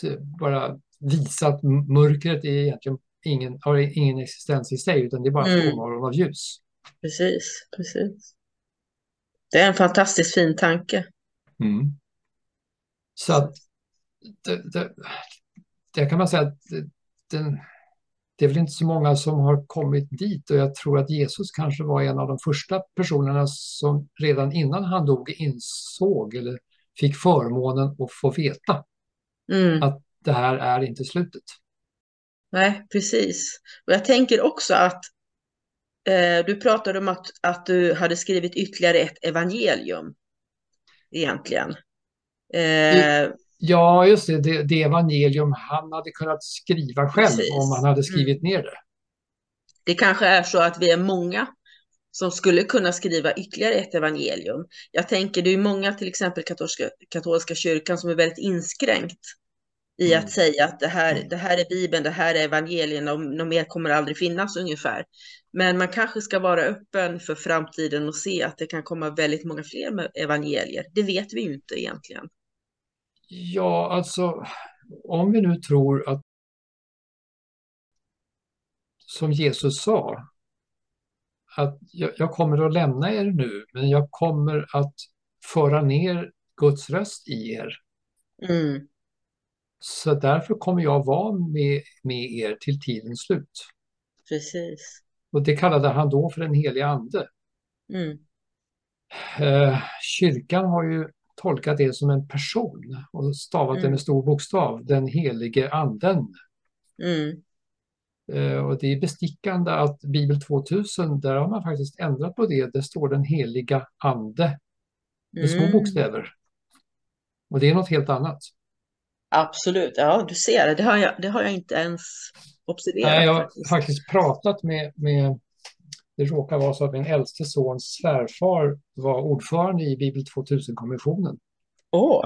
se- bara visa att mörkret är egentligen ingen, har ingen existens i sig utan det är bara
Mm.
frånvaron av ljus.
Precis, precis. Det är en fantastiskt fin tanke.
Mm. Så att det, det, det kan man säga att den, det är väl inte så många som har kommit dit och jag tror att Jesus kanske var en av de första personerna som redan innan han dog insåg eller fick förmånen att få veta
Mm.
att det här är inte slutet.
Nej, precis. Och jag tänker också att eh, du pratade om att, att du hade skrivit ytterligare ett evangelium egentligen. Eh,
Ja, just det, det, det evangelium han hade kunnat skriva själv
Precis. Mm.
om han hade skrivit ner det.
det kanske är så att vi är många som skulle kunna skriva ytterligare ett evangelium. Jag tänker det är många, till exempel katolska, katolska kyrkan, som är väldigt inskränkt i
Mm.
att säga att det här, det här är Bibeln, det här är evangelierna och något mer kommer aldrig finnas ungefär. Men man kanske ska vara öppen för framtiden och se att det kan komma väldigt många fler evangelier. Det vet vi ju inte egentligen.
Ja, alltså om vi nu tror att som Jesus sa att jag, jag kommer att lämna er nu, men jag kommer att föra ner Guds röst i er.
Mm,
Så därför kommer jag vara med, med er till tidens slut.
precis.
Och det kallade han då för den heliga ande.
Mm.
Eh, kyrkan har ju tolkat det som en person och stavat det
Mm.
med stor bokstav, den helige anden.
Mm.
Eh, och det är bestickande att Bibel 2000, där har man faktiskt ändrat på det. Det står den heliga ande med små
Mm.
bokstäver. Och det är något helt annat.
Absolut, ja du ser, det har jag, det har jag inte ens observerat
Nej, jag har
faktiskt.
faktiskt pratat med, med, det råkar vara så att min äldste sons svärfar var ordförande i Bibel 2000-kommissionen.
Åh,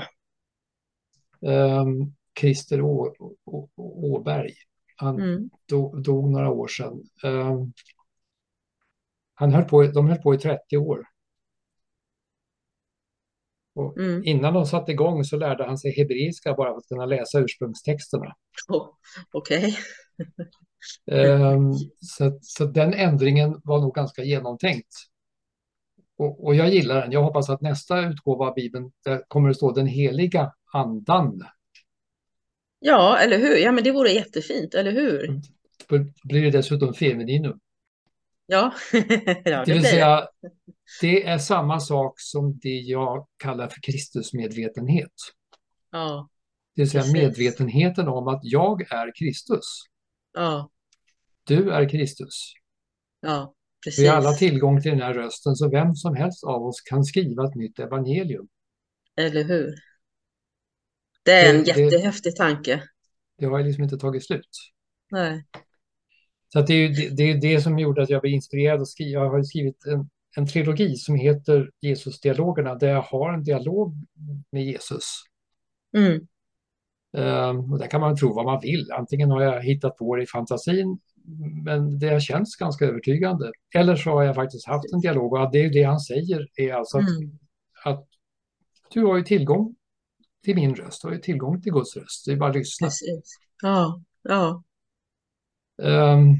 Um, Christer Å, Å, Åberg. Han
mm.
dog, dog några år sedan. Ehm, han höll på, de höll på i 30 år. Och
Mm.
innan de satte igång så lärde han sig hebreiska bara för att kunna läsa ursprungstexterna.
Åh, okej.
Ehm, så, så den ändringen var nog ganska genomtänkt. Och, och jag gillar den. Jag hoppas att nästa utgåva av Bibeln kommer det stå den heliga andan.
Ja, eller hur? Ja, men det vore jättefint, eller hur?
Då blir det dessutom femininum.
Ja, ja
Det
det
vill
blir det.
säga, det är samma sak som det jag kallar för Kristusmedvetenhet.
Ja,
Det vill säga
Precis.
medvetenheten om att jag är Kristus.
ja,
Du är Kristus.
ja,
Vi
precis.
har alla tillgång till den här rösten, så vem som helst av oss kan skriva ett nytt evangelium.
Eller hur? Det är en
Det- det-
jättehäftig tanke.
Det har liksom inte tagit slut.
Nej.
Så att det är det, det, är det som gjorde att jag blev inspirerad att skriva. Jag har skrivit en, en trilogi som heter Jesusdialogerna, där jag har en dialog med Jesus.
Mm.
Ehm, och där kan man tro vad man vill. Antingen har jag hittat på det i fantasin, men det har känts ganska övertygande. Eller så har jag faktiskt haft en dialog och det är det han säger är alltså att,
Mm.
att du har ju tillgång till min röst, du har ju tillgång till Guds röst. Det är bara att lyssna.
Precis. Ja, ja.
Ehm,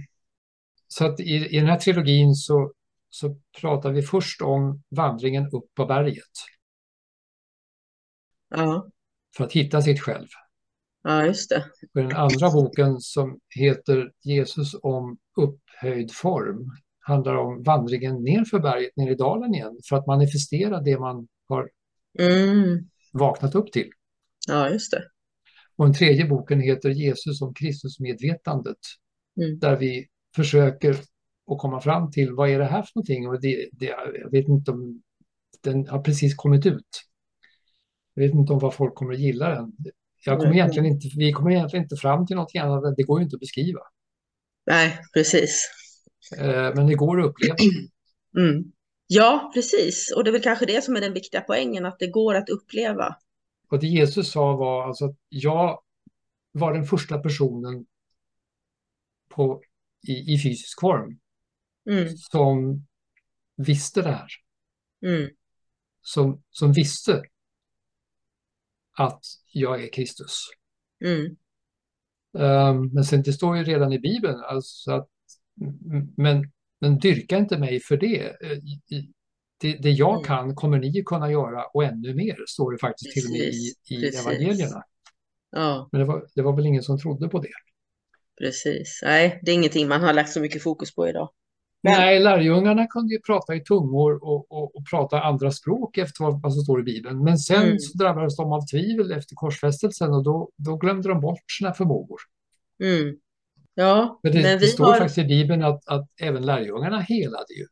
så att i, i den här trilogin så, så pratar vi först om vandringen upp på berget
Ja,
för att hitta sitt själv.
Ja, just det.
Och den andra boken som heter Jesus om upphöjd form handlar om vandringen ner för berget, ner i dalen igen, för att manifestera det man har
Mm.
vaknat upp till.
Ja, just det.
Och den tredje boken heter Jesus om Kristusmedvetandet,
Mm.
där vi försöker att komma fram till vad är det här för någonting? Och det, det, jag vet inte om den har precis kommit ut. Jag vet inte om vad folk kommer att gilla den. Jag kommer
Mm.
egentligen inte, vi kommer egentligen inte fram till något annat det går ju inte att beskriva.
Nej, precis.
Eh, Men det går att uppleva.
Mm. Ja, precis. Och det är väl kanske det som är den viktiga poängen, att det går att uppleva.
Och det Jesus sa var alltså att jag var den första personen på, i, i fysisk form
Mm.
som visste det här.
Mm.
Som, som visste att jag är Kristus.
Mm.
Um, men sen det står ju redan i Bibeln, alltså att, men, men dyrka inte mig för det. Eh, Det, det jag
Mm.
kan kommer ni kunna göra och ännu mer, står det faktiskt till och med i,
Precis,
i
precis.
evangelierna.
Ja,
Men det var, det var väl ingen som trodde på det.
precis. Nej, det är ingenting man har lagt så mycket fokus på idag. Men-
Nej, lärjungarna kunde ju prata i tungor och, och, och prata andra språk efter vad, vad som står i Bibeln. Men sen
Mm.
så drabbades de av tvivel efter korsfästelsen och då, då glömde de bort sina förmågor.
Mm. Ja,
Men det,
men
det står
har...
faktiskt i Bibeln att, att även lärjungarna helade ju.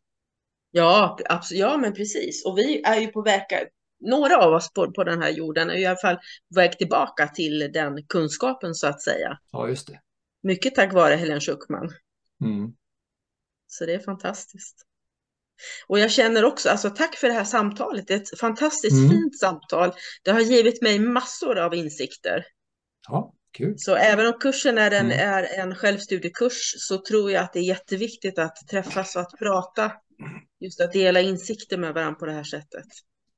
Ja, absolut. Ja, men precis. Och vi är ju på väg, några av oss på, på den här jorden är i alla fall på väg tillbaka till den kunskapen så att säga.
Ja, just det.
Mycket tack vare Helen Schuckman.
Mm.
Så det är fantastiskt. Och jag känner också, alltså tack för det här samtalet. Det är ett fantastiskt
Mm.
fint samtal. Det har givit mig massor av insikter.
Ja, kul.
Så även om kursen är en,
Mm.
är en självstudiekurs så tror jag att det är jätteviktigt att träffas och att prata. Just att dela insikter med varandra på det här sättet.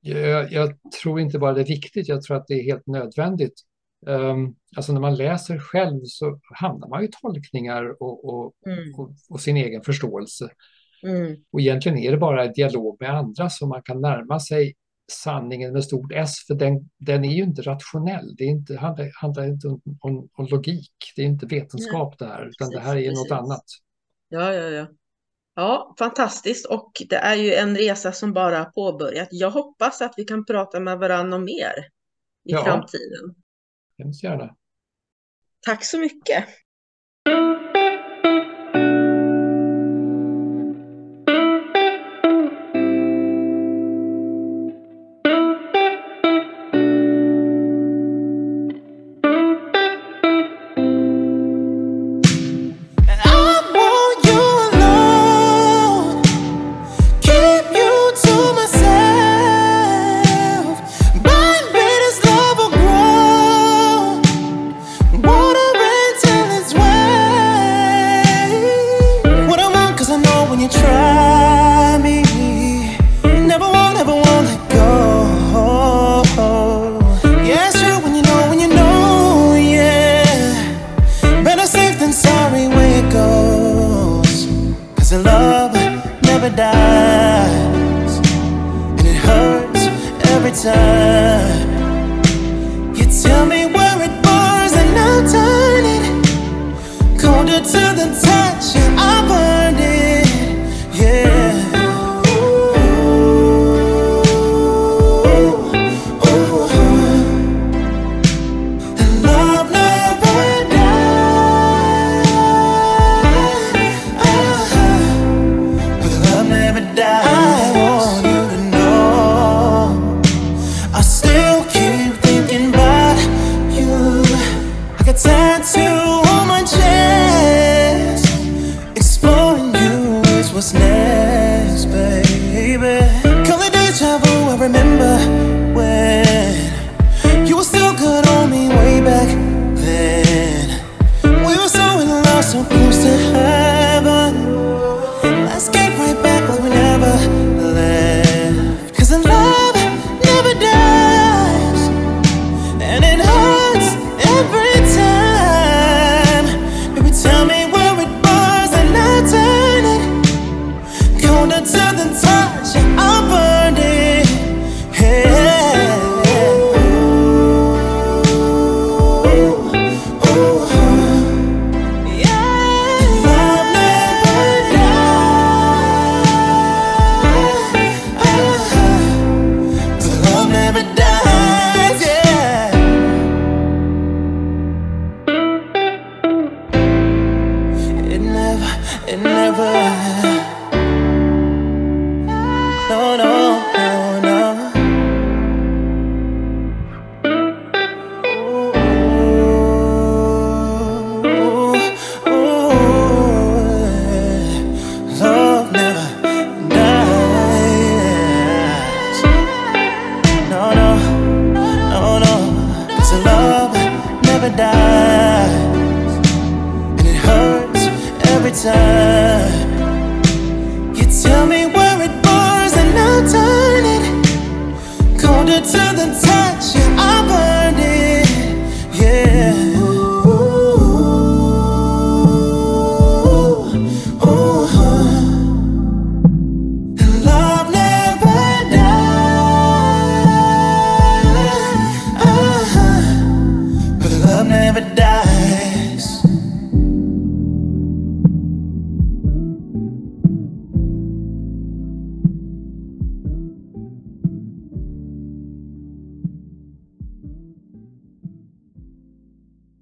Jag, jag tror inte bara det är viktigt, jag tror att det är helt nödvändigt. Um, alltså när man läser själv så hamnar man i tolkningar och, och,
Mm.
och, och sin egen förståelse.
Mm.
Och egentligen är det bara en dialog med andra som man kan närma sig sanningen med stort S, för den, den är ju inte rationell. Det är inte, handlar, handlar inte om, om, om logik, det är inte vetenskap det här, utan det här är
Precis,
något
precis.
annat.
Ja, ja, ja.
Ja, fantastiskt och det är ju en resa som bara påbörjat. Jag hoppas att vi kan prata med varandra mer i
Ja.
framtiden.
Hemskt gärna.
Tack så mycket!